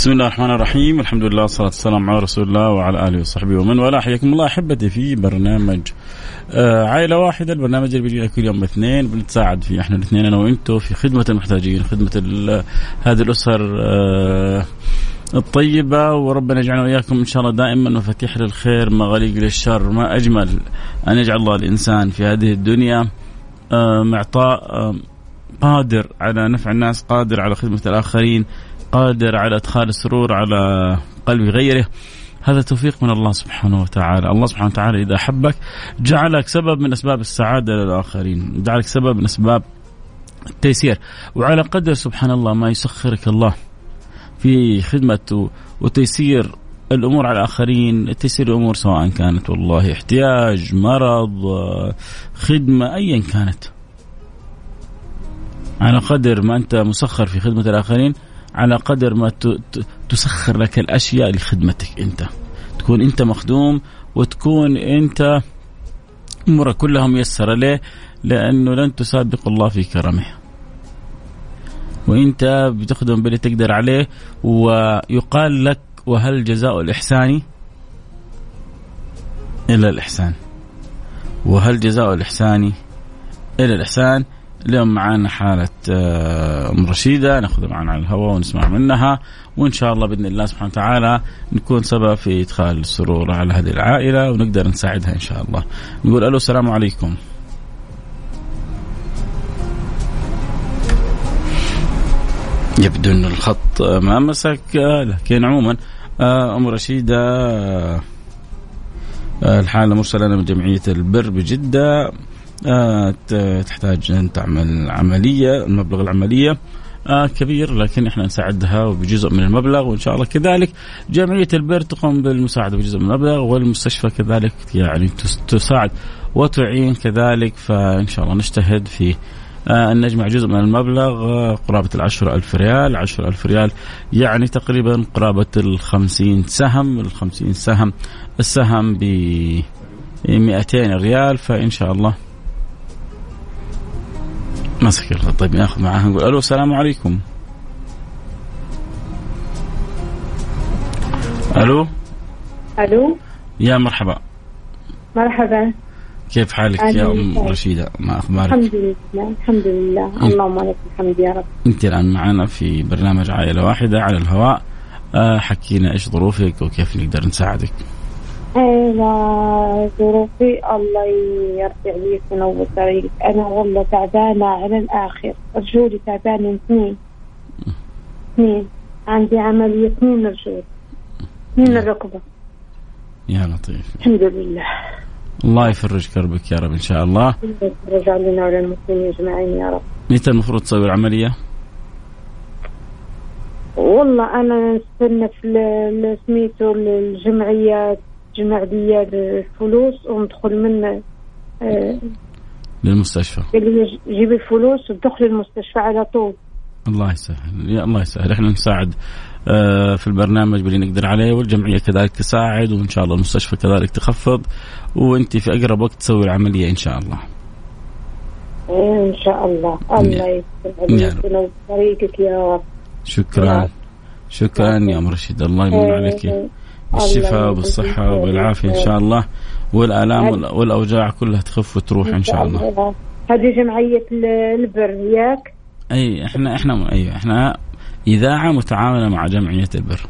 بسم الله الرحمن الرحيم. الحمد لله والصلاة والسلام على رسول الله وعلى آله وصحبه ومن والاه. حياكم الله أحبتي في برنامج آه عائلة واحدة البرنامج اللي بيجينا كل يوم اثنين بنتساعد فيه إحنا الاثنين أنا وأنتو في خدمة المحتاجين خدمة هذه الأسر آه الطيبة وربنا يجعلنا وإياكم إن شاء الله دائما مفاتيح للخير مغاليق للشر ما أجمل. أن يجعل الله الإنسان في هذه الدنيا آه معطاء قادر على نفع الناس قادر على خدمة الآخرين قادر على إدخال السرور على قلب غيره. هذا توفيق من الله سبحانه وتعالى. الله سبحانه وتعالى إذا أحبك جعلك سبب من أسباب السعادة للآخرين جعلك سبب من أسباب التيسير. وعلى قدر سبحان الله ما يسخرك الله في خدمة وتيسير الأمور على الآخرين تيسير الأمور سواء كانت والله احتياج مرض خدمة أيا كانت. على قدر ما أنت مسخر في خدمة الآخرين على قدر ما تسخر لك الأشياء لخدمتك أنت تكون أنت مخدوم وتكون أنت أمورك كلها ميسرة ليه؟ لأنه لن تسابق الله في كرمه. وأنت بتخدم باللي تقدر عليه ويقال لك وهل جزاء الإحسان إلا الإحسان. وهل جزاء الإحسان إلا الإحسان؟ اليوم معانا حالة آه، أم رشيدة. ناخذها معنا على الهواء ونسمع منها. وإن شاء الله بإذن الله سبحانه وتعالى نكون سبب في إدخال السرور على هذه العائلة ونقدر نساعدها إن شاء الله. نقول ألو السلام عليكم. يبدو أن الخط ما مسك لكن عموما آه، أم رشيدة آه، الحالة مرسلة من جمعية البر بجدة. تحتاج أن تعمل عملية المبلغ العملية آه كبير لكن إحنا نساعدها بجزء من المبلغ وإن شاء الله كذلك جمعية البر تقوم بالمساعدة بجزء من المبلغ والمستشفى كذلك يعني تساعد وتعين كذلك فإن شاء الله نجتهد في آه أن نجمع جزء من المبلغ آه قرابة العشرة ألف ريال. عشرة ألف ريال يعني تقريبا قرابة الخمسين سهم الخمسين سهم السهم ب 200 ريال فإن شاء الله مسك الله طيب ناخذ معاه نقول ألو السلام عليكم. ألو؟ ألو؟ يا مرحبا. مرحبا. كيف حالك يا أم رشيدة؟ ما أخبارك؟ الحمد لله الحمد لله. اللهم لك الحمد يا رب. أنت الآن معنا في برنامج عائلة واحدة على الهواء. آه، حكينا إيش ظروفك وكيف نقدر نساعدك؟ ظروفي الله يرجع لي وينور طريقك أنا والله تعبانة على الآخر. رجولي تعبانة اثنين. اثنين. عندي عملية اثنين رجول اثنين الركبة. يا لطيف. الحمد لله. الله يفرج كربك يا رب إن شاء الله. يفرج علينا وعلى المسلمين أجمعين يا رب. متى المفروض تسوي العملية؟ والله أنا استنى في سميتو الجمعيات جمع لي الفلوس وندخل من آه للمستشفى. جيب الفلوس ودخل المستشفى على طول. الله يسهل. يا الله يسهل. إحنا نساعد آه في البرنامج باللي نقدر عليه والجمعية كذلك تساعد وإن شاء الله المستشفى كذلك تخفض وأنت في أقرب وقت تسوي العملية إن شاء الله. إن شاء الله. الله يسر طريقك يا رب. شكرا. شكرا يا ام رشيد الله يمن عليك. بالشفاء وبالصحة وبالعافية إن شاء الله. والآلام والأوجاع كلها تخف وتروح إن شاء الله. هذه جمعية البر ياك؟ أي إحنا إحنا أيوة إحنا إذاعة متعاونة مع جمعية البر.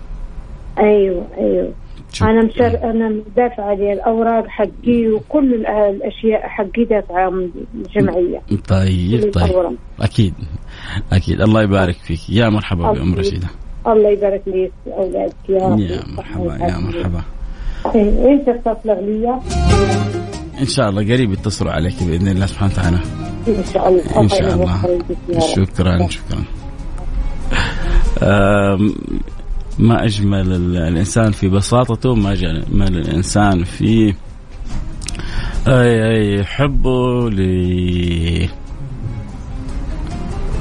أيوة أيوة. شوف. أنا مشر أنا دافعه الأوراق حقي وكل الأشياء حقي دافعة من الجمعية. طيب طيب. أكيد أكيد. الله يبارك فيك. يا مرحبا بأم رشيدة. الله يبارك لي في اولادك يا رب. يا مرحبا يا مرحبا. إنت تتصل لي إن شاء الله قريب يتصلوا عليك بإذن الله سبحانه وتعالى. إن شاء الله. إن شاء الله شكرا شكرا. ما أجمل ال- الإنسان في بساطته ما أجمل الإنسان في آه، حبه ل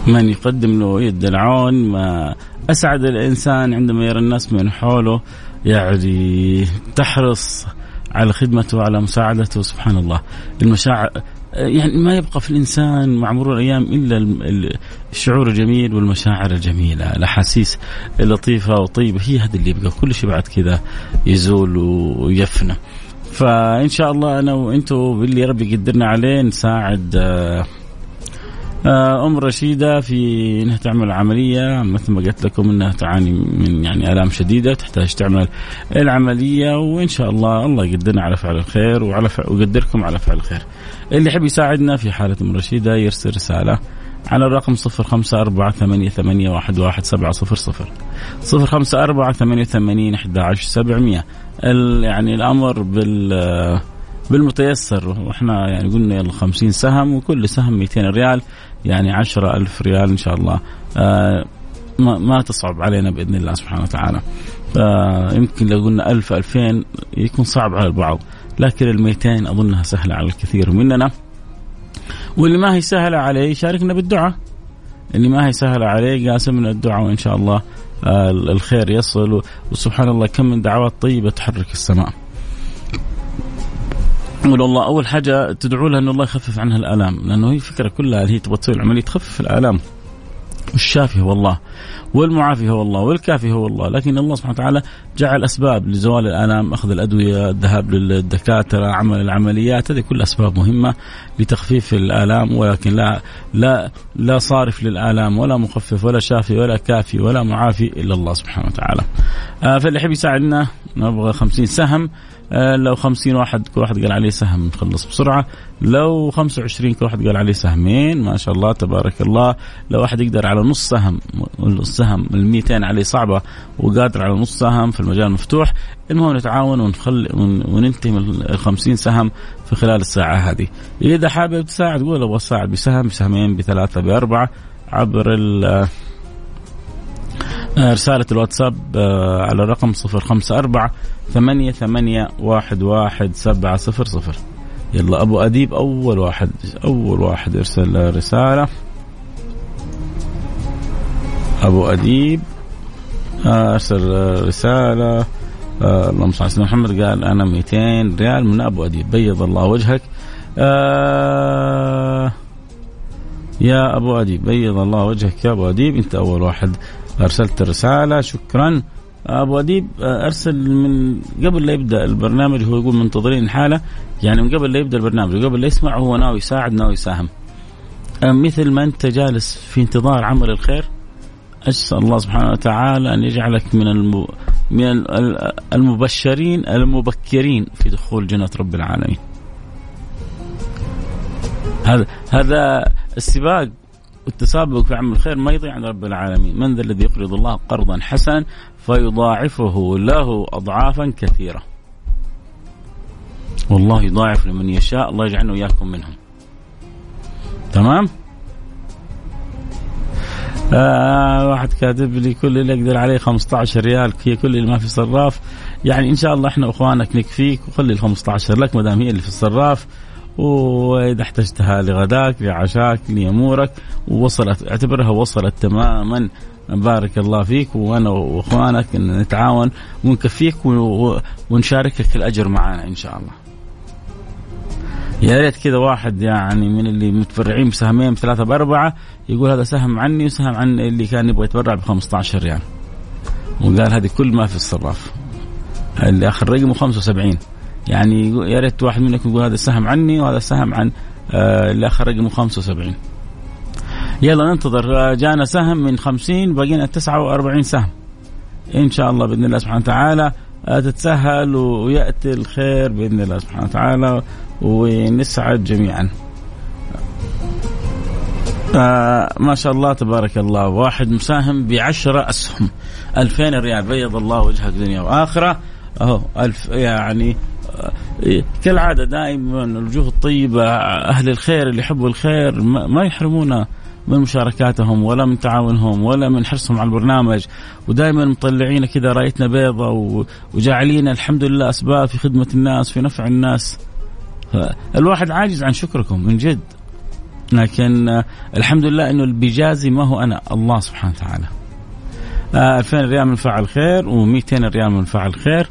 من يقدم له يد العون ما أسعد الإنسان عندما يرى الناس من حوله يعني تحرص على خدمته وعلى مساعدته سبحان الله المشاعر يعني ما يبقى في الإنسان مع مرور الأيام إلا ال- ال- الشعور الجميل والمشاعر الجميلة، الأحاسيس اللطيفة والطيبه هي هذا اللي يبقى كل شيء بعد كذا يزول ويفنى. فإن شاء الله أنا وأنتم باللي ربي يقدرنا عليه نساعد آه، أم رشيدة في إنها تعمل عملية مثل ما قلت لكم إنها تعاني من يعني آلام شديدة تحتاج تعمل العملية وإن شاء الله الله يقدرنا على فعل الخير وعلى فعل ويقدركم على فعل الخير. اللي يحب يساعدنا في حالة أم رشيدة يرسل رسالة على الرقم صفر خمسة أربعة ثمانية, ثمانية واحد, واحد سبعة صفر صفر صفر خمسة أربعة ثمانية ال- يعني الأمر بال بالمتيسر. وإحنا يعني قلنا يلا 50 سهم وكل سهم 200 ريال يعني 10000 ريال إن شاء الله. آه ما, ما تصعب علينا بإذن الله سبحانه وتعالى. آه يمكن لو قلنا 1000 2000 يكون صعب على البعض. لكن ال 200 أظنها سهلة على الكثير مننا. واللي ما هي سهلة عليه يشاركنا بالدعاء. اللي ما هي سهلة عليه قاسمنا الدعاء وإن شاء الله آه الخير يصل. وسبحان الله كم من دعوات طيبة تحرك السماء. قول الله. أول حاجة تدعوا لها أن الله يخفف عنها الآلام لأنه هي الفكرة كلها اللي هي تبغى تسوي العملية تخفف الآلام. والشافي هو الله والمعافي هو الله والكافي هو الله. لكن الله سبحانه وتعالى جعل أسباب لزوال الآلام أخذ الأدوية الذهاب للدكاترة عمل العمليات هذه كل أسباب مهمة لتخفيف الآلام. ولكن لا لا لا صارف للآلام ولا مخفف ولا شافي ولا كافي ولا معافي إلا الله سبحانه وتعالى. آه فاللي يحب يساعدنا نبغى 50 سهم. آه لو 50 واحد كل واحد قال عليه سهم نخلص بسرعة. لو 25 كل واحد قال عليه سهمين ما شاء الله تبارك الله. لو واحد يقدر على نص سهم السهم ال 200 عليه صعبة وقادر على نص سهم في المجال مفتوح المهم نتعاون ونخلي وننتهي من ال 50 سهم في خلال الساعة هذه. إذا حابب تساعد قول أبغى أساعد بسهم بسهمين بثلاثة بأربعة عبر ال رسالة الواتساب على الرقم صفر خمسة أربعة ثمانية ثمانية واحد واحد سبعة صفر صفر. يلا أبو أديب أول واحد أول واحد يرسل رسالة. أبو أديب أرسل رسالة. اللهم صل على سيدنا محمد قال أنا 200 ريال من أبو أديب. بيض الله وجهك. آه يا أبو أديب بيض الله وجهك يا أبو أديب. أنت أول واحد. أرسلت الرساله شكرا. أبو أديب أرسل من قبل لا يبدأ البرنامج هو يقول منتظرين الحالة. يعني من قبل لا يبدأ البرنامج وقبل لا يسمع هو ناوي يساعد ناوي يساهم. مثل ما أنت جالس في انتظار عمل الخير؟ أسأل الله سبحانه وتعالى أن يجعلك من الم... من المبشرين المبكرين في دخول جنة رب العالمين. هذا هذا السباق والتسابق في عمل الخير ما يضيع عند رب العالمين. من ذا الذي يقرض الله قرضا حسنا فيضاعفه له أضعافا كثيرة. والله يضاعف لمن يشاء الله يجعلنا وإياكم منهم. تمام؟ آه واحد كاتب لي كل اللي أقدر عليه 15 ريال هي كل اللي ما في صراف. يعني إن شاء الله إحنا وإخوانك نكفيك وخلي ال 15 لك ما دام هي اللي في الصراف. وإذا احتجتها لغداك لعشاك لامورك ووصلت اعتبرها وصلت تماما بارك الله فيك وأنا وإخوانك إن نتعاون ونكفيك ونشاركك الأجر معنا إن شاء الله. يا ريت كذا واحد يعني من اللي متبرعين بسهمين بثلاثة بأربعة يقول هذا سهم عني وسهم عن اللي كان يبغى يتبرع ب 15 ريال. وقال هذه كل ما في الصراف. اللي آخر رقمه 75 يعني يا ريت واحد منكم يقول هذا السهم عني وهذا السهم عن آه اللي أخر رقمه 75 يلا ننتظر جانا سهم من 50 باقينا 49 سهم. إن شاء الله بإذن الله سبحانه وتعالى تتسهل ويأتي الخير بإذن الله سبحانه وتعالى ونسعد جميعا. آه ما شاء الله تبارك الله واحد مساهم بعشرة أسهم. ألفين ريال بيض الله وجهك دنيا وآخرة. أهو ألف يعني آه كالعادة دائما الوجوه الطيبة أهل الخير اللي يحبوا الخير ما يحرمونا من مشاركاتهم ولا من تعاونهم ولا من حرصهم على البرنامج. ودائما مطلعين كذا رأيتنا بيضة وجاعلين الحمد لله أسباب في خدمة الناس في نفع الناس. الواحد عاجز عن شكركم من جد. لكن الحمد لله إنه اللي ما هو أنا الله سبحانه وتعالى. آه 2000 ريال من فعل خير و200 ريال من فعل خير.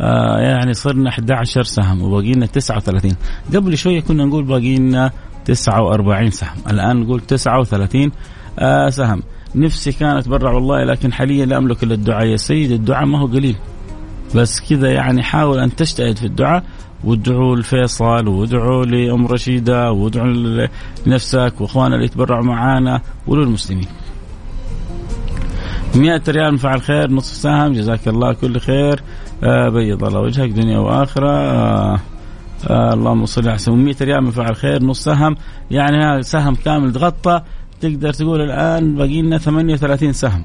آه يعني صرنا 11 سهم وباقي لنا 39 قبل شوية كنا نقول باقي لنا 49 سهم. الآن نقول 39 آه سهم. نفسي كان اتبرع والله لكن حاليا لا أملك إلا الدعاء. يا سيد الدعاء ما هو قليل. بس كذا يعني حاول أن تجتهد في الدعاء. وادعوا لفيصل وادعوا لأم رشيدة وادعوا لنفسك واخواننا اللي يتبرعوا معانا وللمسلمين. 100 ريال من فعل خير نصف سهم. جزاك الله كل خير. بيض. الله وجهك دنيا وآخرة. آه آه اللهم صل على سيدنا 100 ريال من فعل خير نص سهم. يعني سهم كامل تغطى. تقدر تقول الآن باقي لنا 38 سهم.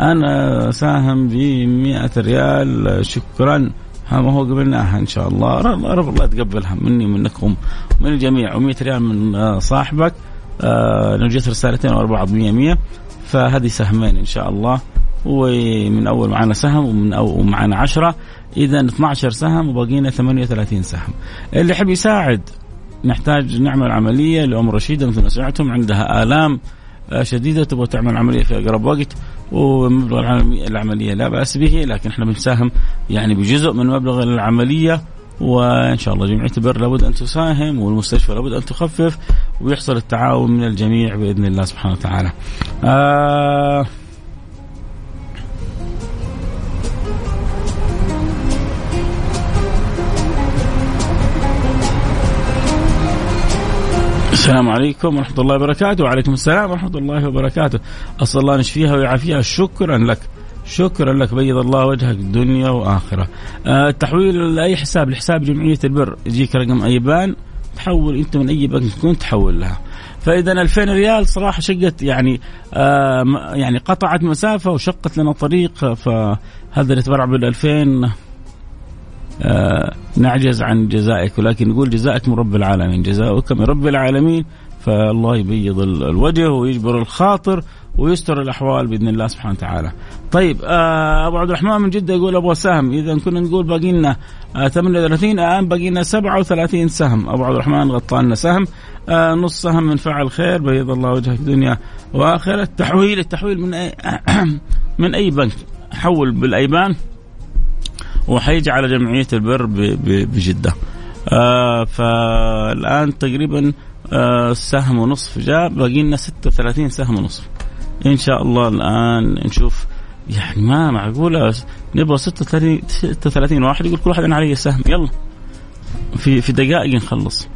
أنا ساهم ب 100 ريال. شكرا. ما هو قبلناها إن شاء الله. رب الله يتقبلها مني ومنكم. من الجميع. و100 ريال من آه، صاحبك. آه نجيت رسالتين ورا بعض 100 100 فهذه سهمين إن شاء الله. ومن أول معنا سهم ومن أو ومعنا 10 اذا 12 سهم وبقينا 38 سهم اللي يحب يساعد نحتاج نعمل عملية لام رشيده مثل ما سمعتم عندها آلام آه، شديدة تبغى تعمل عملية في أقرب وقت ومبلغ العملية لا بأس به لكن إحنا بنساهم يعني بجزء من مبلغ العملية وإن شاء الله جمعيه البر لابد أن تساهم والمستشفى لابد أن تخفف ويحصل التعاون من الجميع بإذن الله سبحانه وتعالى. آه السلام عليكم ورحمة الله وبركاته. وعليكم السلام ورحمة الله وبركاته. أسأل الله نشفيها ويعافيها. شكرا لك. شكرا لك. بيض الله وجهك دنيا وآخرة. آه تحويل لأي حساب؟ لحساب جمعية البر. يجيك رقم أيبان. تحول أنت من أي بنك تكون تحول لها. فاذا 2000 ريال صراحة شقت يعني آه يعني قطعت مسافة وشقت لنا طريق. فهذا نتبرع بال 2000 آه نعجز عن جزائك ولكن نقول جزائك من رب العالمين. جزاؤك من رب العالمين فالله يبيض الوجه ويجبر الخاطر ويستر الأحوال بإذن الله سبحانه وتعالى. طيب آه أبو عبد الرحمن من جدة يقول أبغى سهم. إذا كنا نقول باقي لنا آه 38 الآن باقي لنا 37 سهم. أبو عبد الرحمن غطى لنا سهم. آه نص سهم من فعل خير بيض الله وجهك دنيا وآخرة. التحويل التحويل من أي من أي بنك؟ حول بالايبان وحيجي على جمعية البر بجدة. آه فالآن تقريبا آه سهم ونصف جاء باقي لنا 36 سهم ونصف. إن شاء الله الآن نشوف يعني ما معقوله نبغى 36 36 واحد يقول كل واحد أنا علي سهم يلا في في دقائق نخلص.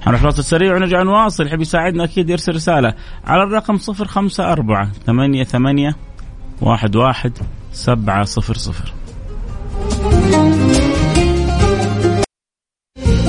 حنروح فاصل سريع ونرجع نواصل يحب يساعدنا أكيد يرسل رسالة على الرقم 054 8 8 واحد واحد سبعة صفر صفر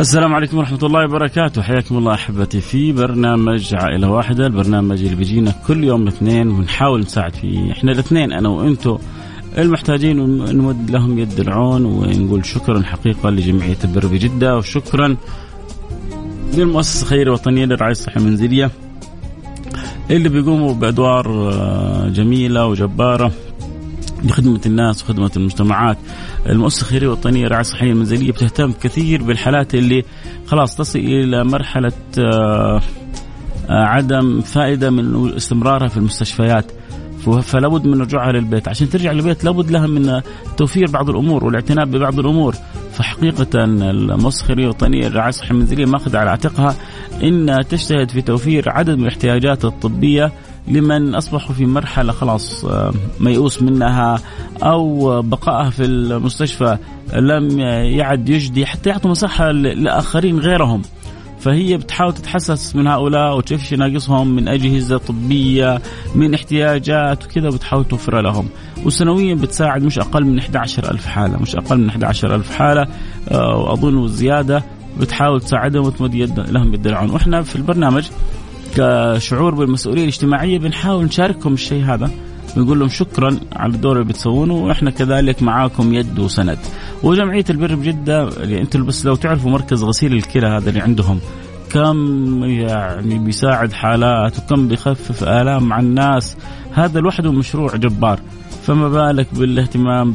السلام عليكم ورحمة الله وبركاته. حياكم الله أحبتي في برنامج عائلة واحدة البرنامج اللي بيجينا كل يوم الاثنين ونحاول نساعد فيه. إحنا الاثنين أنا وأنتو المحتاجين نمد لهم يد العون ونقول شكرا حقيقة لجمعية البر بجدة وشكرا للمؤسسة الخيرية الوطنية للرعاية الصحية المنزلية اللي بيقوموا بأدوار آه، جميلة وجبارة. لخدمة الناس وخدمة المجتمعات. المؤسسة الخيرية الوطنية للرعاية الصحية المنزلية بتهتم كثير بالحالات اللي خلاص تصل إلى مرحلة آه، آه، عدم فائدة من استمرارها في المستشفيات. فلا بد من رجوعها للبيت. عشان ترجع للبيت لابد لها من توفير بعض الأمور والاعتناء ببعض الأمور. فحقيقة المسخرية الوطنية للرعاية الصحية المنزلية ماخذة على عاتقها إنها تجتهد في توفير عدد من الاحتياجات الطبية لمن اصبحوا في مرحلة خلاص آه، ميؤوس منها أو بقائها في المستشفى لم يعد يجدي حتى يعطوا مساحة لآخرين غيرهم. فهي بتحاول تتحسس من هؤلاء وتشوف إيش ناقصهم من أجهزة طبية من احتياجات وكذا بتحاول توفر لهم. وسنويا بتساعد مش أقل من 11000 حالة مش أقل من 11000 حالة آه، وأظن زياده بتحاول تساعدهم وتمد يد لهم يد العون. وإحنا في البرنامج كشعور بالمسؤولية الاجتماعية بنحاول نشاركهم الشيء هذا. بنقول لهم شكرا على الدور اللي بتسوونه وإحنا كذلك معاكم يد وسند. وجمعية البر بجدة أنتم بس لو تعرفوا مركز غسيل الكلى هذا اللي عندهم كم يعني بيساعد حالات وكم بيخفف آلام عن الناس هذا لوحده مشروع جبار. فما بالك بالاهتمام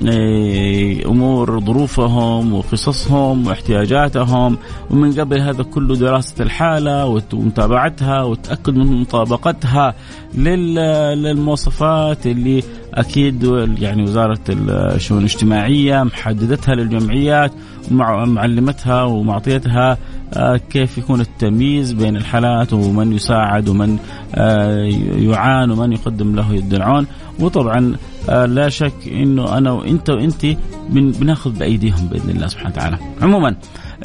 بأمور ظروفهم وقصصهم واحتياجاتهم ومن قبل هذا كله دراسة الحالة ومتابعتها والتأكد من مطابقتها للمواصفات اللي أكيد يعني وزارة الشؤون الاجتماعية محددتها للجمعيات ومعلمتها ومعطيتها آه، كيف يكون التمييز بين الحالات ومن يساعد ومن آه، يعان ومن يقدم له يد العون وطبعا لا شك إنه أنا وإنت وانت بناخذ بأيديهم بإذن الله سبحانه وتعالى. عموما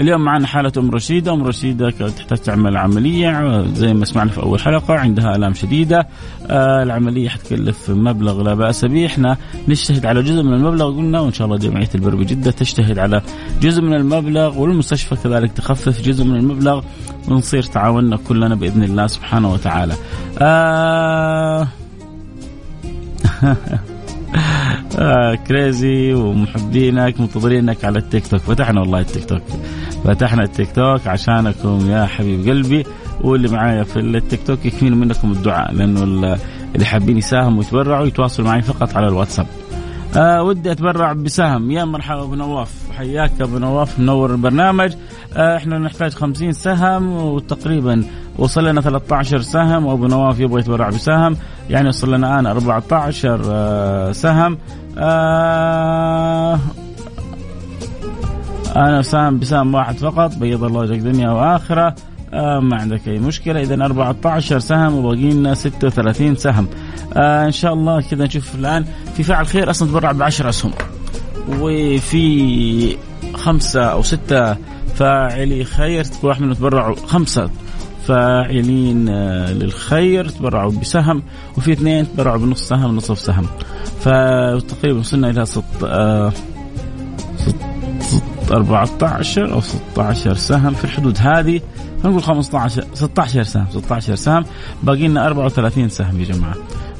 اليوم معنا حالة أم رشيدة. أم رشيدة تحتاج تعمل عملية زي ما سمعنا في أول حلقة عندها آلام شديدة. آه العملية حتكلف مبلغ لا بأس به. إحنا نجتهد على جزء من المبلغ قلنا وإن شاء الله جمعية البر بجدة تجتهد على جزء من المبلغ والمستشفى كذلك تخفف جزء من المبلغ ونصير تعاوننا كلنا بإذن الله سبحانه وتعالى. آه آه كريزي ومحبينك منتظرينك على التيك توك. فتحنا والله التيك توك. فتحنا التيك توك عشانكم يا حبيب قلبي. واللي معايا في التيك توك يكفيني منكم الدعاء لأنه اللي حابين يساهموا ويتبرعوا يتواصلوا معي فقط على الواتساب. آه ودي أتبرع بسهم. يا مرحبا أبو نواف. حياك أبو نواف منور البرنامج. آه إحنا نحتاج 50 سهم وتقريبا وصل لنا 13 سهم وأبو نواف يبغى يتبرع بسهم. يعني وصل لنا الآن 14 آه سهم. آه أنا سهم بسهم واحد فقط. بيض الله وجهك دنيا وآخرة. آه ما عندك أي مشكلة. اذا 14 سهم وباقي لنا 36 سهم. آه إن شاء الله كذا نشوف الآن. في فاعل خير أصلا تبرع ب 10 اسهم وفي خمسة أو ستة فاعلي خير كل واحد منهم تبرعوا خمسة فاعلين آه، للخير تبرعوا بسهم. وفي اثنين تبرعوا بنص سهم نصف سهم. فتقريبا وصلنا إلى ست آه 14 أو 16 سهم في الحدود هذه. نقول 15 16 سهم 16 سهم. باقي لنا 34 سهم يا جماعة.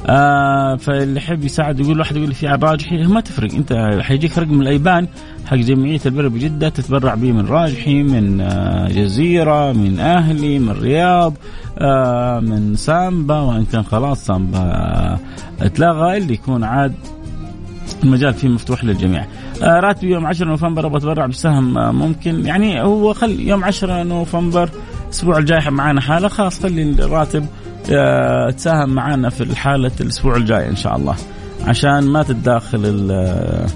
آه فاللي يحب يساعد يقول واحد يقول لي في راجحي ما تفرق. انت حيجيك رقم الأيبان حق جمعية البر بجدة تتبرع به من راجحي من آه جزيرة من أهلي من رياض آه من سامبا وإن كان خلاص سامبا آه اتلغى اللي يكون عاد المجال فيه مفتوح للجميع. آه راتبي يوم 10 نوفمبر أبغى أتبرع بسهم آه ممكن. يعني هو خل يوم 10 نوفمبر الأسبوع الجاي معانا حالة خلاص خلي الراتب آه تساهم معانا في الحاله الأسبوع الجاي إن شاء الله. عشان ما تتداخل آه،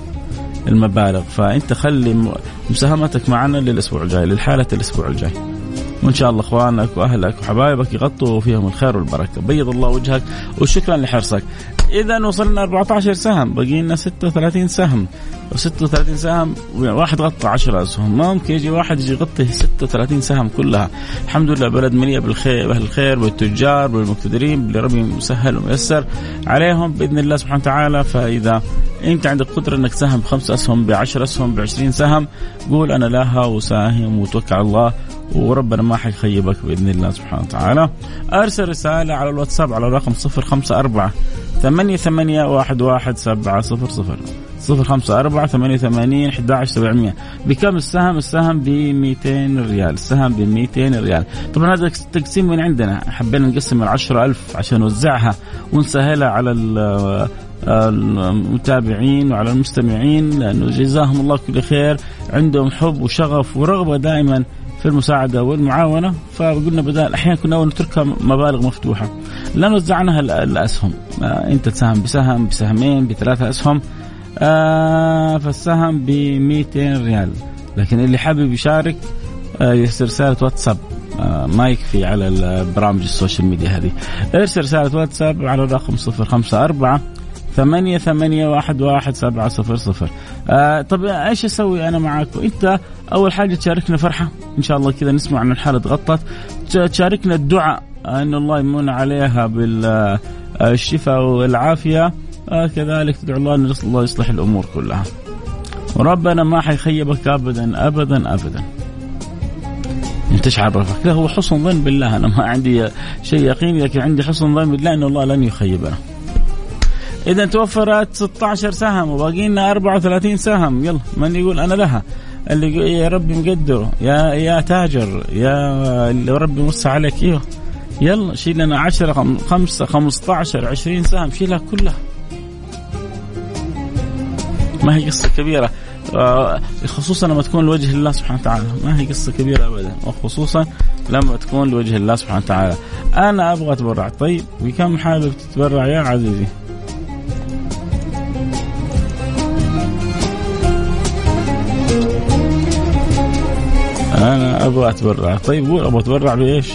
المبالغ. فأنت خلي مساهمتك معنا للأسبوع الجاي للحاله الأسبوع الجاي. وإن شاء الله أخوانك وأهلك وحبايبك يغطوا فيهم الخير والبركة. بيض الله وجهك وشكرا لحرصك. إذا وصلنا 14 سهم باقي لنا 36 سهم. و36 سهم واحد غطى 10 أسهم. ممكن يجي واحد يجي يغطي 36 سهم كلها. الحمد لله بلد مليئة بالخير بأهل الخير بالتجار بالمقتدرين باللي ربي مسهل وميسر عليهم بإذن الله سبحانه وتعالى. فإذا أنت عندك قدرة إنك تساهم بخمس أسهم بعشر أسهم بعشرين سهم قول أنا لها وساهم وتوكل على الله. وربنا ما حيخيبك بإذن الله سبحانه وتعالى. أرسل رسالة على الواتساب على الرقم 054 ثمانية ثمانية واحد واحد سبعة صفر صفر. صفر خمسة أربعة ثمانية ثمانين أحد عشر سبعمية. بكم السهم؟ السهم ب 200 ريال. السهم ب 200 ريال. طبعا هذا تقسيم من عندنا. حبينا نقسم العشرة ألف عشان نوزعها ونسهلها على المتابعين وعلى المستمعين لأنه جزاهم الله كل خير. عندهم حب وشغف ورغبة دائما في المساعدة والمعاونة فقلنا بدل أحيانا كنا نتركها مبالغ مفتوحة. لا وزعناها الأسهم آه أنت تساهم بسهم بسهمين بثلاثة أسهم. آه فالسهم ب 200 ريال. لكن اللي حابب يشارك آه يرسل رسالة واتساب. ما يكفي على البرامج ال social media هذه. ارسل رسالة واتساب على الرقم 054 ثمانية ثمانية واحد واحد سبعة صفر صفر. آه طب إيش أسوي أنا معك انت أول حاجة تشاركنا فرحة. إن شاء الله كذا نسمع إن الحالة تغطت. تشاركنا الدعاء. إن الله يمن عليها بالشفاء والعافية. آه كذلك تدعو الله إن الله يصلح الأمور كلها. وربنا ما حيخيبك ابدا ابدا ابدا. أنت إيش عرفك؟ هو حسن ظن بالله. أنا ما عندي شيء يقين لكن عندي حسن ظن بالله إن الله لن يخيبنا. إذا توفرت 16 سهم وباقي لنا 34 سهم. يلا من يقول أنا لها؟ اللي يقول يا ربي مقدره. يا يا تاجر يا اللي ربي موسع عليك. أيوه. يلا شيل لنا 10 5 15 20 سهم. شيلها كلها. ما هي قصة كبيرة. آه، خصوصا لما تكون لوجه الله سبحانه وتعالى. ما هي قصة كبيرة أبدا. وخصوصا لما تكون لوجه الله سبحانه وتعالى. أنا أبغى أتبرع. طيب بكم حابب تتبرع يا عزيزي؟ أنا أبغى أتبرع. طيب قول أبغى أتبرع بإيش؟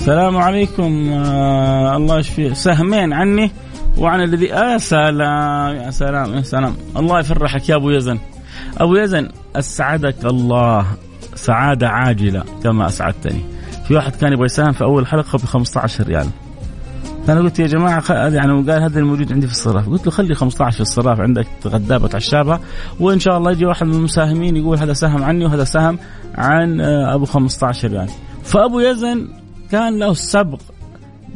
السلام عليكم. آه الله يشفي. سهمين عني وعن الذي آه سلام يا سلام يا سلام. الله يفرحك يا أبو يزن. أبو يزن أسعدك الله. سعادة عاجلة كما أسعدتني. في واحد كان يبغى يساهم في أول حلقة ب 15 ريال. فأنا قلت يا جماعة. يعني قال هذا الموجود عندي في الصراف. قلت له خلي 15 في الصراف عندك غدابة عشابه وإن شاء الله يجي واحد من المساهمين يقول هذا سهم عني وهذا سهم عن آه، أبو 15 ريال فأبو يزن كان له السبق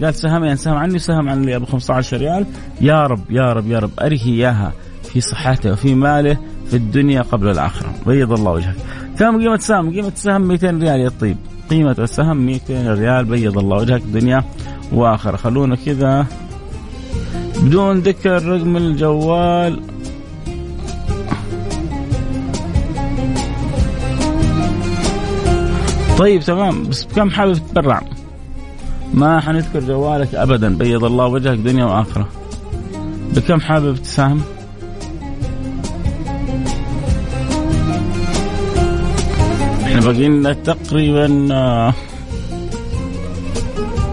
قال سهمين سهم عني وسهم عن اللي ابو 15 ريال. يا رب يا رب يا رب اريه إياها في صحته وفي ماله في الدنيا قبل الآخرة. بيض الله وجهك. كم قيمة سهم؟ قيمة السهم 200 ريال يا طيب قيمة السهم 200 ريال بيض الله وجهك دنيا وآخرة. خلونا كذا. بدون ذكر رقم الجوال. طيب تمام. بس بكم حابب تتبرع؟ ما حنذكر جوالك ابدا. بيض الله وجهك دنيا وآخرة. بكم حابب تساهم؟ باقي لنا تقريبا آه،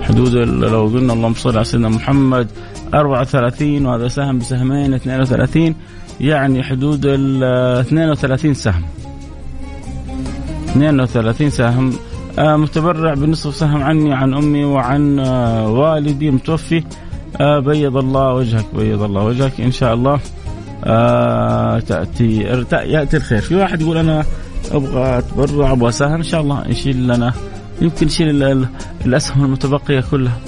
حدود لو قلنا اللهم صل على سيدنا محمد 34 وهذا سهم بسهمين 32 يعني حدود ال 32 سهم. 32 سهم. آه متبرع بنصف سهم عني عن أمي وعن آه والدي المتوفي آه بيض الله وجهك بيض الله وجهك إن شاء الله آه تأتي يأتي الخير. في واحد يقول أنا أبغى أتبرع أبغى اساهم إن شاء الله يشيل لنا يمكن يشيل الأسهم المتبقية كلها.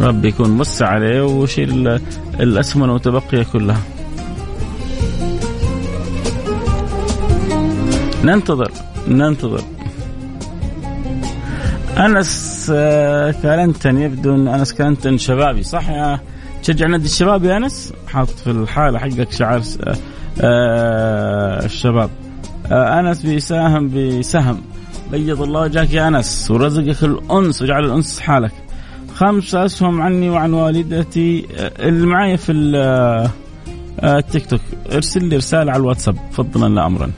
ربي يكون موسع عليه ويشيل الأسهم المتبقية كلها. ننتظر ننتظر. أنس آه، كالنتن يبدو ان أنس كالنتن شبابي صح يا تشجع نادي الشباب يا أنس؟ حاط في الحالة حقك شعار آه، آه، الشباب. أنس بيساهم بسهم بيض الله وجهك يا أنس ورزقك الأنس وجعل الأنس حالك. خمس أسهم عني وعن والدتي اللي معايا في التيك توك. ارسل لي رسالة على الواتساب فضلا لا امرا.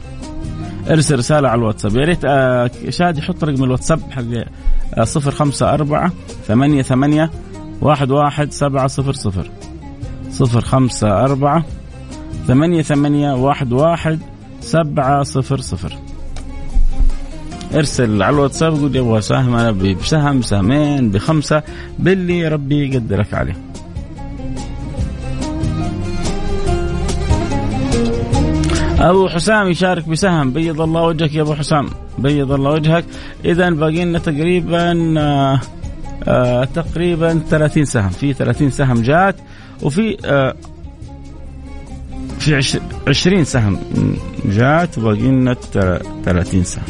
ارسل رسالة على الواتساب. يا ريت آه، شادي يحط رقم الواتساب حق آه، صفر خمسة أربعة ثمانية ثمانية واحد واحد سبعة صفر صفر. صفر خمسة أربعة ثمانية ثمانية واحد واحد سبعة صفر صفر. ارسل على الواتساب قول أبغى سهم أنا بسهم سهمين بخمسة باللي ربي يقدرك عليه. أبو حسام يشارك بسهم بيض الله وجهك يا أبو حسام بيض الله وجهك. اذا باقي لنا تقريبا آه آه تقريبا 30 سهم. في 30 سهم جات وفي آه في 20 سهم. جات وباقي لنا 30 سهم.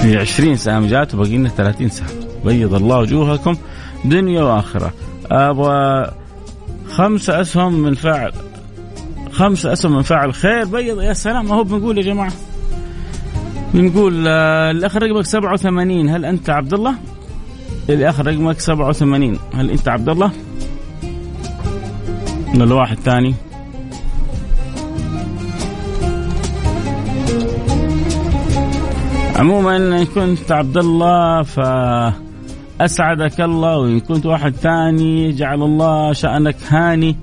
في 20 سهم جات وباقي لنا 30 سهم. بيض الله وجوهكم. دنيا وآخرة. أبغى خمسة أسهم من فاعل خمسة أسهم من فاعل خير. بيض يا سلام. ما هو بنقول يا جماعة؟ بنقول آه، الأخ رقمك 87 هل أنت عبد الله؟ الأخ رقمك 87 هل أنت عبد الله؟ ولا واحد ثاني؟ عموما إن كنت عبد الله ف اسعدك الله وإن كنت واحد ثاني جعل الله شأنك هاني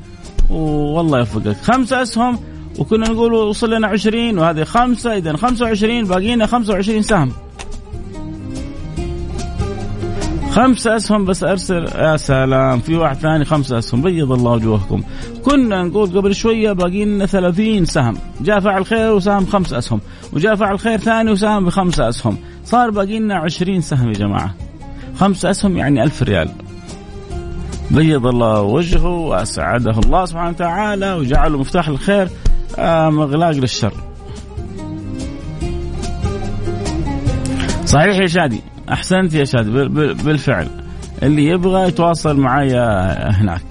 والله يوفقك خمسة أسهم وكنا نقول وصل لنا 20 وهذه خمسة إذا 25 باقي لنا 25 سهم خمسة أسهم بس أرسل يا سلام. في واحد ثاني خمسة أسهم. بيض الله وجوهكم. كنا نقول قبل شوية باقي لنا 30 سهم. جاء فعل خير وسهم خمس أسهم. وجاء فعل خير ثاني وسهم بخمسة أسهم. صار باقي لنا 20 سهم يا جماعة. خمسة أسهم يعني ألف ريال. بيض الله وجهه وأسعده الله سبحانه وتعالى وجعله مفتاح الخير مغلاق للشر. صحيح يا شادي؟ أحسنت يا شادي بالفعل. اللي يبغى يتواصل معايا هناك.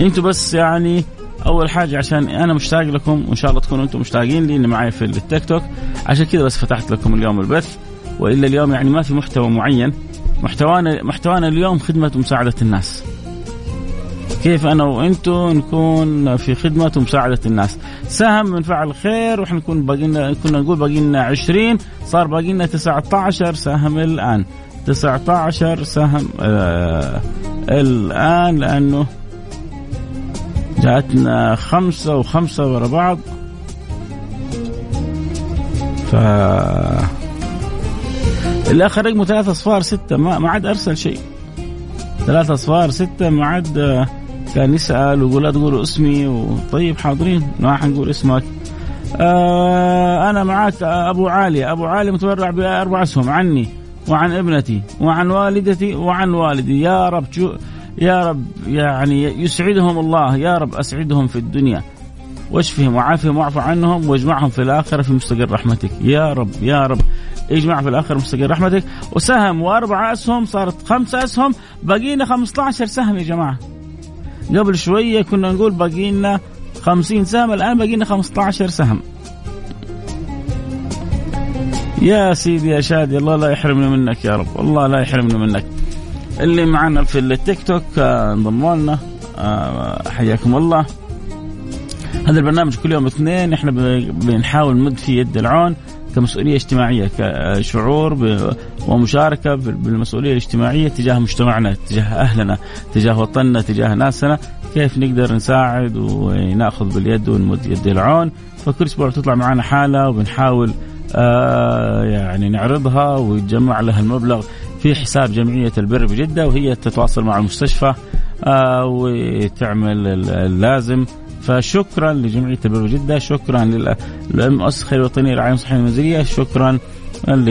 أنتوا بس يعني أول حاجة عشان أنا مشتاق لكم وإن شاء الله تكونوا أنتم مشتاقين لي اللي معي في التيك توك. عشان كذا بس فتحت لكم اليوم البث. وإلا اليوم يعني ما في محتوى معين. محتوانا محتوانا اليوم خدمة ومساعده الناس. كيف أنا وأنتم نكون في خدمة ومساعده الناس؟ سهم من فعل خير وإحنا نكون باقينا كنا نقول باقي لنا 20 صار باقي لنا 19 سهم الآن. 19 سهم آه الآن لأنه جاتنا خمسة وخمسة ورا بعض. ف الآخر رقمه ثلاثة أصفار ستة ما, ما عاد أرسل شيء. ثلاثة أصفار ستة ما عاد آه كان يسال ويقول لا تقولوا اسمي وطيب حاضرين ما حنقول اسمك. آه أنا معك أبو عاليه أبو عاليه متبرع بأربع أسهم عني وعن ابنتي وعن والدتي وعن والدي. يا رب شو يا رب يعني يسعدهم الله يا رب أسعدهم في الدنيا. واشفهم وعافهم واعف عنهم واجمعهم في الآخرة في مستقر رحمتك. يا رب يا رب اجمع في الآخرة مستقر رحمتك. وسهم وأربع أسهم صارت خمسة أسهم بقينا 15 سهم يا جماعة. قبل شوية كنا نقول باقي لنا 50 سهم الآن باقي لنا 15 سهم. يا سيدي يا شادي الله لا يحرمنا منك يا رب الله لا يحرمنا منك. اللي معنا في التيك توك آه، انضموا لنا آه، حياكم الله. هذا البرنامج كل يوم اثنين إحنا بنحاول نمد في يد العون. كمسؤولية اجتماعية كشعور ومشاركة بالمسؤولية الاجتماعية تجاه مجتمعنا تجاه أهلنا تجاه وطننا تجاه ناسنا. كيف نقدر نساعد ونأخذ باليد ونمد يد العون؟ فكل أسبوع تطلع معنا حالة وبنحاول آه يعني نعرضها ويتجمع لها المبلغ في حساب جمعية البر بجدة وهي تتواصل مع المستشفى آه وتعمل اللازم فشكرا لجمعيه البر جدة شكرا للمؤسسه الوطنيه للرعايه الصحيه المنزليه شكرا ل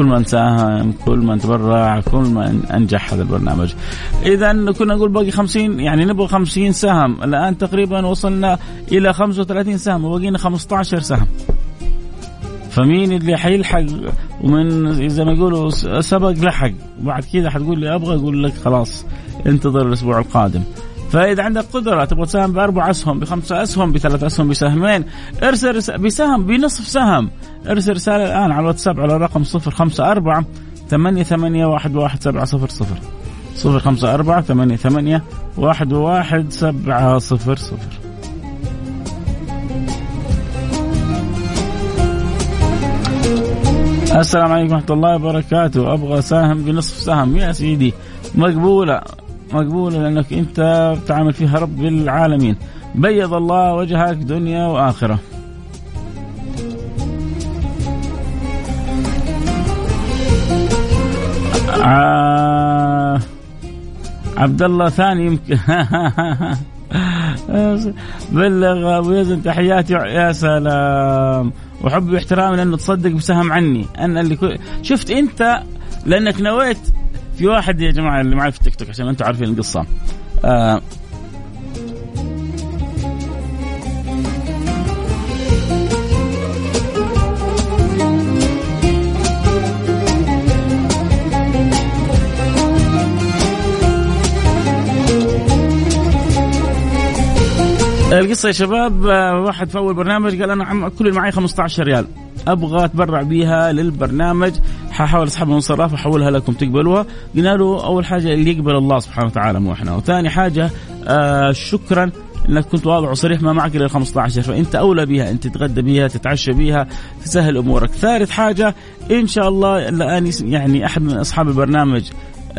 من ساهم كل من تبرع كل من أنجح هذا البرنامج. اذا كنا نقول باقي 50 يعني نبغى 50 سهم. الآن تقريبا وصلنا إلى 35 سهم وبقينا 15 سهم. فمين اللي حيلحق؟ ومن زي ما يقولوا سبق لحق. وبعد كذا حتقول لي أبغى أقول لك خلاص انتظر الأسبوع القادم. فإذا عندك قدرة تبغى تساهم بأربع أسهم بخمسة أسهم بثلاث أسهم بسهمين ارسل بسهم بنصف سهم. ارسل رسالة الآن على الواتساب على رقم 054 ثمانية ثمانية واحد واحد سبعة صفر صفر. صفر خمسة أربعة ثمانية ثمانية واحد السلام عليكم ورحمة الله وبركاته. أبغى ساهم بنصف سهم. يا سيدي مقبولة مقبولة لأنك أنت بتعامل فيها رب العالمين. بيض الله وجهك دنيا وآخرة. عبد الله ثاني يمكن. بلغ أبو يزن تحياتي يا سلام. وحبي واحترامي لأنه تصدق بسهم عني. أنا اللي كل... شفت أنت لأنك نويت في واحد يا جماعة اللي معي في التيك توك عشان أنتم عارفين القصة. آه القصة يا شباب آه، واحد في أول برنامج قال أنا كل اللي معي 15 ريال. أبغى أتبرع بيها للبرنامج. حاحاول اسحبها من صراف واحولها لكم تقبلوها. قلنا له أول حاجة اللي يقبل الله سبحانه وتعالى مو إحنا. وثاني حاجة آه شكرا إنك كنت واضح وصريح ما معك إلا 15 فأنت أولى بها أنت تتغدى بها تتعشى بها تسهل أمورك. ثالث حاجة إن شاء الله الان يعني أحد من أصحاب البرنامج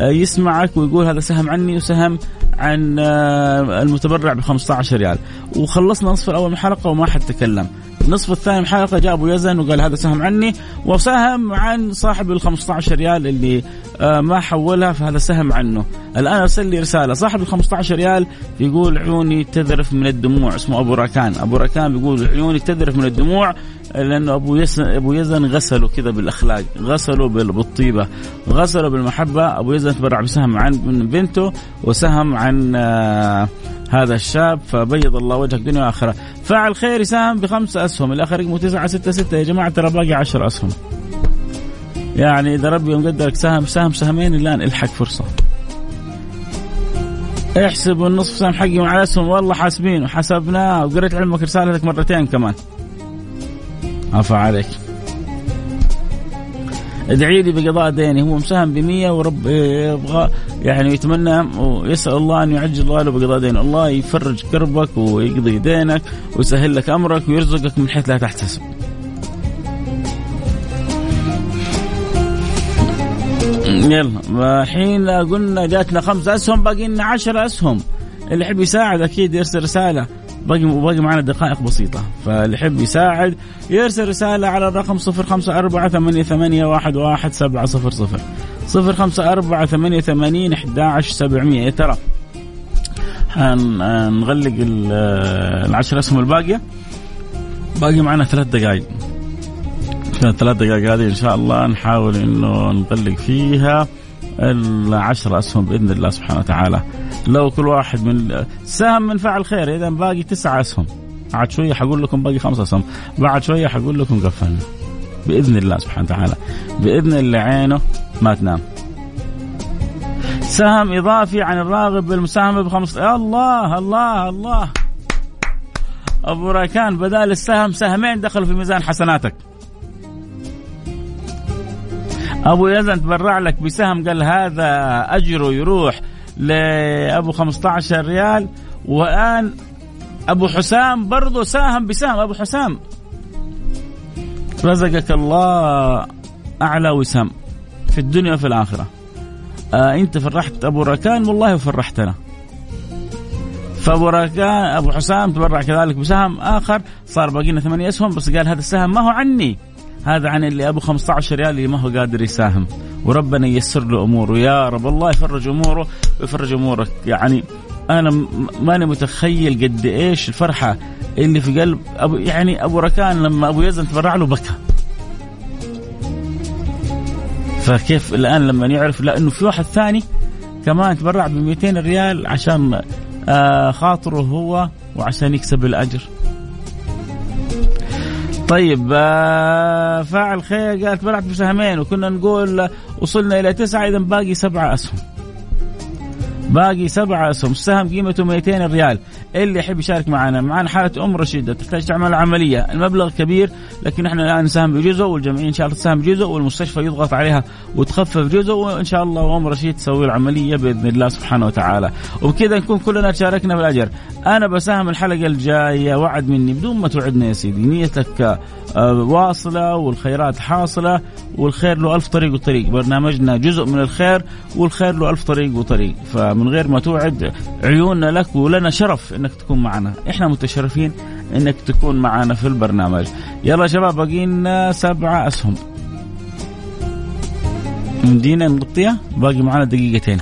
يسمعك ويقول هذا سهم عني وسهم عن آه، المتبرع ب 15 ريال. وخلصنا نصف الأول من الحلقة وما حد تكلم. النصف الثاني من الحلقة جاء أبو يزن وقال هذا سهم عني وسهم عن صاحب ال 15 ريال اللي آه، ما حولها فهذا سهم عنه. الآن أرسل لي رسالة. صاحب ال 15 ريال يقول عيوني تذرف من الدموع. اسمه أبو راكان. أبو راكان بيقول عيوني تذرف من الدموع. لأنه أبو يزن أبو يزن غسله كذا بالأخلاق غسله بالطيبة غسله بالمحبة. أبو يزن تبرع بسهم عن بنته وسهم عن آه هذا الشاب فبيض الله وجهك دنيا واخره فاعل خير يساهم بخمسة أسهم الآخر رقمه 966 يا جماعة ترى باقي 10 أسهم. يعني إذا ربي مقدرك سهم سهم سهمين الآن إلحق فرصة. احسب النصف سهم حقي مع الأسهم. والله حاسبين وحسبناه. وقريت علمك رسالتك مرتين كمان. عفا عليك. ادعي لي بقضاء ديني هو مساهم ب 100 ورب يبغى يعني يتمنى ويسأل الله أن يعجل الله له بقضاء دينه، الله يفرج كربك ويقضي دينك ويسهل لك أمرك ويرزقك من حيث لا تحتسب. يلا الحين قلنا جاتنا خمس أسهم باقي لنا 10 أسهم. اللي يحب يساعد أكيد يرسل رسالة. باقي باقي معنا دقائق بسيطة. فاللي يحب يساعد يرسل رسالة على الرقم صفر خمسة أربعة ثمانية, ثمانية واحد, واحد سبعة صفر صفر. صفر خمسة أربعة ثمانية ثمانين أحد عشر سبعمية. ترى حنغلق العشر أسهم الباقية؟ باقي معنا ثلاث دقائق. ثلاث دقائق هذه إن شاء الله نحاول إنه نغلق فيها. العشر أسهم بإذن الله سبحانه وتعالى. لو كل واحد من سهم من فعل خير إذا باقي تسعة أسهم. بعد شوية حقول لكم باقي خمسة أسهم. بعد شوية حقول لكم قفلنا بإذن الله سبحانه وتعالى. بإذن اللي عينه ما تنام. سهم إضافي عن الراغب بالمساهمة بخمس الله الله الله. أبو راكان بدال السهم سهمين دخلوا في ميزان حسناتك. أبو يزن تبرع لك بسهم قال هذا أجره يروح لأبو 15 ريال. والان أبو حسام برضه ساهم بسهم أبو حسام. رزقك الله أعلى وسام في الدنيا وفي الآخرة. آه أنت فرحت أبو ركان والله فرحتنا. فأبو ركان أبو حسام تبرع كذلك بسهم آخر صار باقي لنا ثمانية أسهم بس قال هذا السهم ما هو عني. هذا عن اللي أبو 15 ريال اللي ما هو قادر يساهم. وربنا ييسر له أموره. يا رب الله يفرج أموره ويفرج أمورك. يعني أنا ماني متخيل قد إيش الفرحة اللي في قلب أبو يعني أبو ركان لما أبو يزن تبرع له بكى. فكيف الآن لما يعرف لا إنه في واحد ثاني كمان تبرع ب 200 ريال عشان آه خاطره هو وعشان يكسب الأجر. طيب آه، فاعل خير قالت بلعت بسهمين وكنا نقول وصلنا إلى تسعة اذا باقي سبعة أسهم. باقي سبعة أسهم. السهم قيمته 200 ريال. اللي يحب يشارك معنا معنا حالة أم رشيدة تحتاج تعمل عملية. المبلغ كبير لكن إحنا الآن نساهم بجزء والجمعية إن شاء الله تساهم بجزء والمستشفى يضغط عليها وتخفف جزء وإن شاء الله أم رشيد تسوي العملية بإذن الله سبحانه وتعالى. وبكذا نكون كلنا شاركنا بالأجر. أنا بساهم الحلقة الجاية وعد مني بدون ما توعدنا يا سيدي. نيتك آه، واصلة والخيرات حاصلة والخير له ألف طريق وطريق. برنامجنا جزء من الخير والخير له ألف طريق وطريق. فمن غير ما توعد عيوننا لك ولنا شرف إنك تكون معنا. إحنا متشرفين إنك تكون معنا في البرنامج. يلا شباب باقي لنا سبعة أسهم. مدينة نغطيها باقي معنا دقيقتين.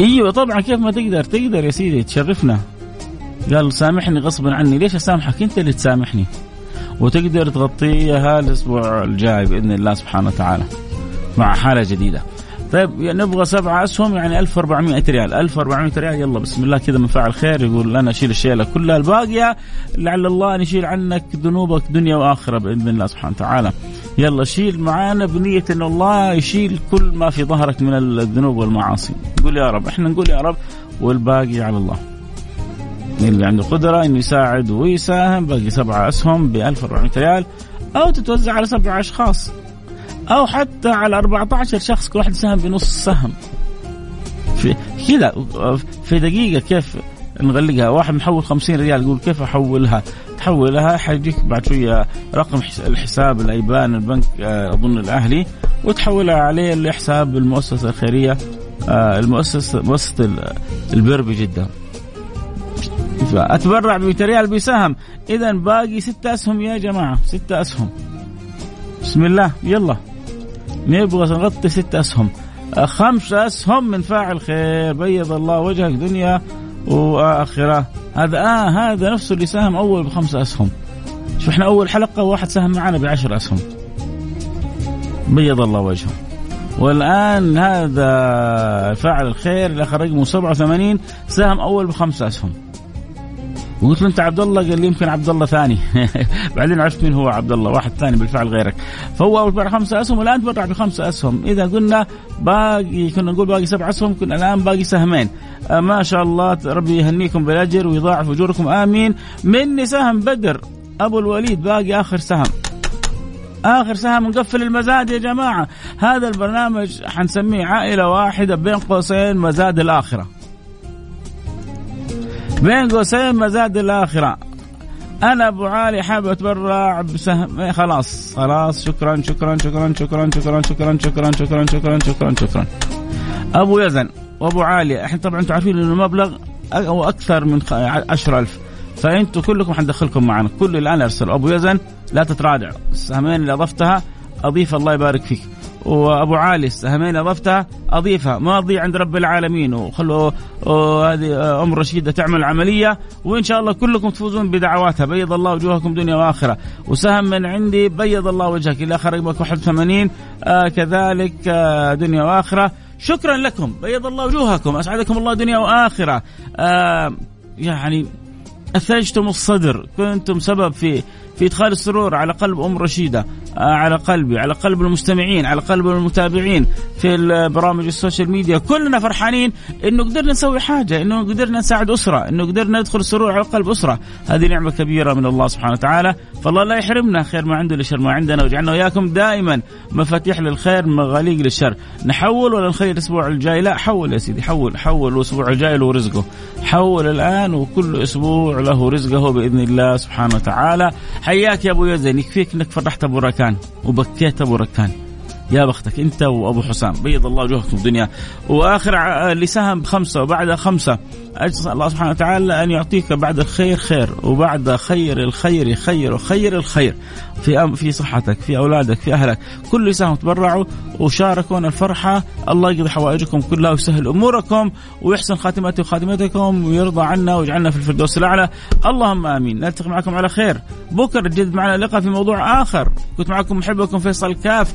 إيوه طبعا كيف ما تقدر تقدر يا سيدي تشرفنا. قال سامحني غصبا عني. ليش أسامحك؟ أنت اللي تسامحني. وتقدر تغطيها الأسبوع الجاي بإذن الله سبحانه وتعالى. مع حالة جديدة. طيب نبغى سبعة أسهم يعني 1400 ريال. 1400 ريال يلا بسم الله كذا من فاعل خير يقول أنا أشيل الشيلة كلها الباقية لعل الله أن يشيل عنك ذنوبك دنيا وآخرة بإذن الله سبحانه وتعالى. يلا شيل معانا بنية أن الله يشيل كل ما في ظهرك من الذنوب والمعاصي. نقول يا رب إحنا نقول يا رب والباقي على الله. اللي عنده قدرة إنه يساعد ويساهم باقي سبعة أسهم ب 1400 ريال أو تتوزع على سبعة أشخاص. أو حتى على 14 شخص كل واحد سهم بنص سهم في كذا في دقيقة كيف نغلقها؟ واحد محول 50 ريال يقول كيف أحولها؟ تحولها حيجيك بعد شوية رقم الحساب الأيبان البنك آه، أظن الأهلي وتحولها عليه لحساب المؤسسة الخيرية آه، المؤسسه مؤسسة البر بجده أتبرع ب 100 ريال بسهم. اذا باقي ستة أسهم يا جماعة ستة أسهم. بسم الله يلا. نبغى نغطي ستة أسهم. خمس أسهم من فاعل خير. بيض الله وجهك دنيا وآخرة. هذا آه هذا نفسه اللي ساهم أول بخمسة أسهم. شوف إحنا أول حلقة واحد ساهم معنا بعشر أسهم. بيض الله وجهه. والآن هذا فاعل الخير اللي اخر رقمه 87 ساهم أول بخمسة أسهم. وقلت له انت عبد الله قال لي يمكن عبد الله ثاني. بعدين عرفت مين هو عبد الله واحد ثاني بالفعل غيرك. فهو أول مره خمسة أسهم والآن تبرع بخمسة أسهم. إذا قلنا باقي كنا نقول باقي سبع أسهم كنا الآن باقي سهمين. آه ما شاء الله ربي يهنيكم بالأجر ويضاعف أجوركم. آمين. مني سهم بدر. أبو الوليد باقي آخر سهم. آخر سهم نقفل المزاد يا جماعة. هذا البرنامج حنسميه عائلة واحدة بين قوسين مزاد الآخرة. بين قوسين مزاد الاخره أنا ابو علي حابب اتبرع بسهم إيه، خلاص خلاص شكرا شكرا شكرا شكرا شكرا شكرا شكرا شكرا شكرا شكرا شكرا ابو يزن وابو علي إحنا طبعا أنتم عارفين انه المبلغ أو أكثر من 10000 فانتم كلكم حندخلكم معنا كل الان ارسل ابو يزن لا تتراجع السهمين اللي اضفتها اضيف الله يبارك فيك وأبو علي السهمين اضفتها أضيفها. ما أضيع عند رب العالمين. وخلوا هذه أم رشيدة تعمل عملية وإن شاء الله كلكم تفوزون بدعواتها. بيض الله وجوهكم دنيا وآخرة. وسهم من عندي بيض الله وجهك إلى آخر رقمك 81 آه كذلك آه دنيا وآخرة. شكرا لكم. بيض الله وجوهكم. أسعدكم الله دنيا وآخرة. آه يعني اثلجتم الصدر. كنتم سبب في في إدخال السرور على قلب أم رشيدة. آه، على قلبي على قلب المستمعين على قلب المتابعين في البرامج ال social media. كلنا فرحانين إنه قدرنا نسوي حاجة إنه قدرنا نساعد أسرة إنه قدرنا ندخل السرور على قلب أسرة. هذه نعمة كبيرة من الله سبحانه وتعالى. فالله لا يحرمنا خير ما عنده لشر ما عندنا ويجعلنا وإياكم دائما مفاتيح للخير مغاليق للشر. نحول ولا نخلي الأسبوع الجاي؟ لا حول يا سيدي حول حول الأسبوع الجاي له رزقه. حول الآن وكل أسبوع له رزقه بإذن الله سبحانه وتعالى. حياك يا أبو يزن يكفيك إنك فرحت أبو ركان وبكيت ابو ركان يا بختك انت وابو حسام بيض الله وجوهكم في الدنيا. وآخر اللي ساهم بخمسه وبعدها خمسة. اجزل الله سبحانه وتعالى أن يعطيك بعد الخير خير وبعد خير الخير خير وخير الخير. في في صحتك في أولادك في أهلك. كل يساهم تبرعوا وشاركونا الفرحة. الله يقضي حوائجكم كلها ويسهل أموركم ويحسن خاتمتي وخاتمتكم ويرضى عنا ويجعلنا في الفردوس الأعلى. اللهم آمين. نلتقي معكم على خير. بكرة جد معنا لقاء في موضوع آخر. كنت معكم محبكم فيصل كاف.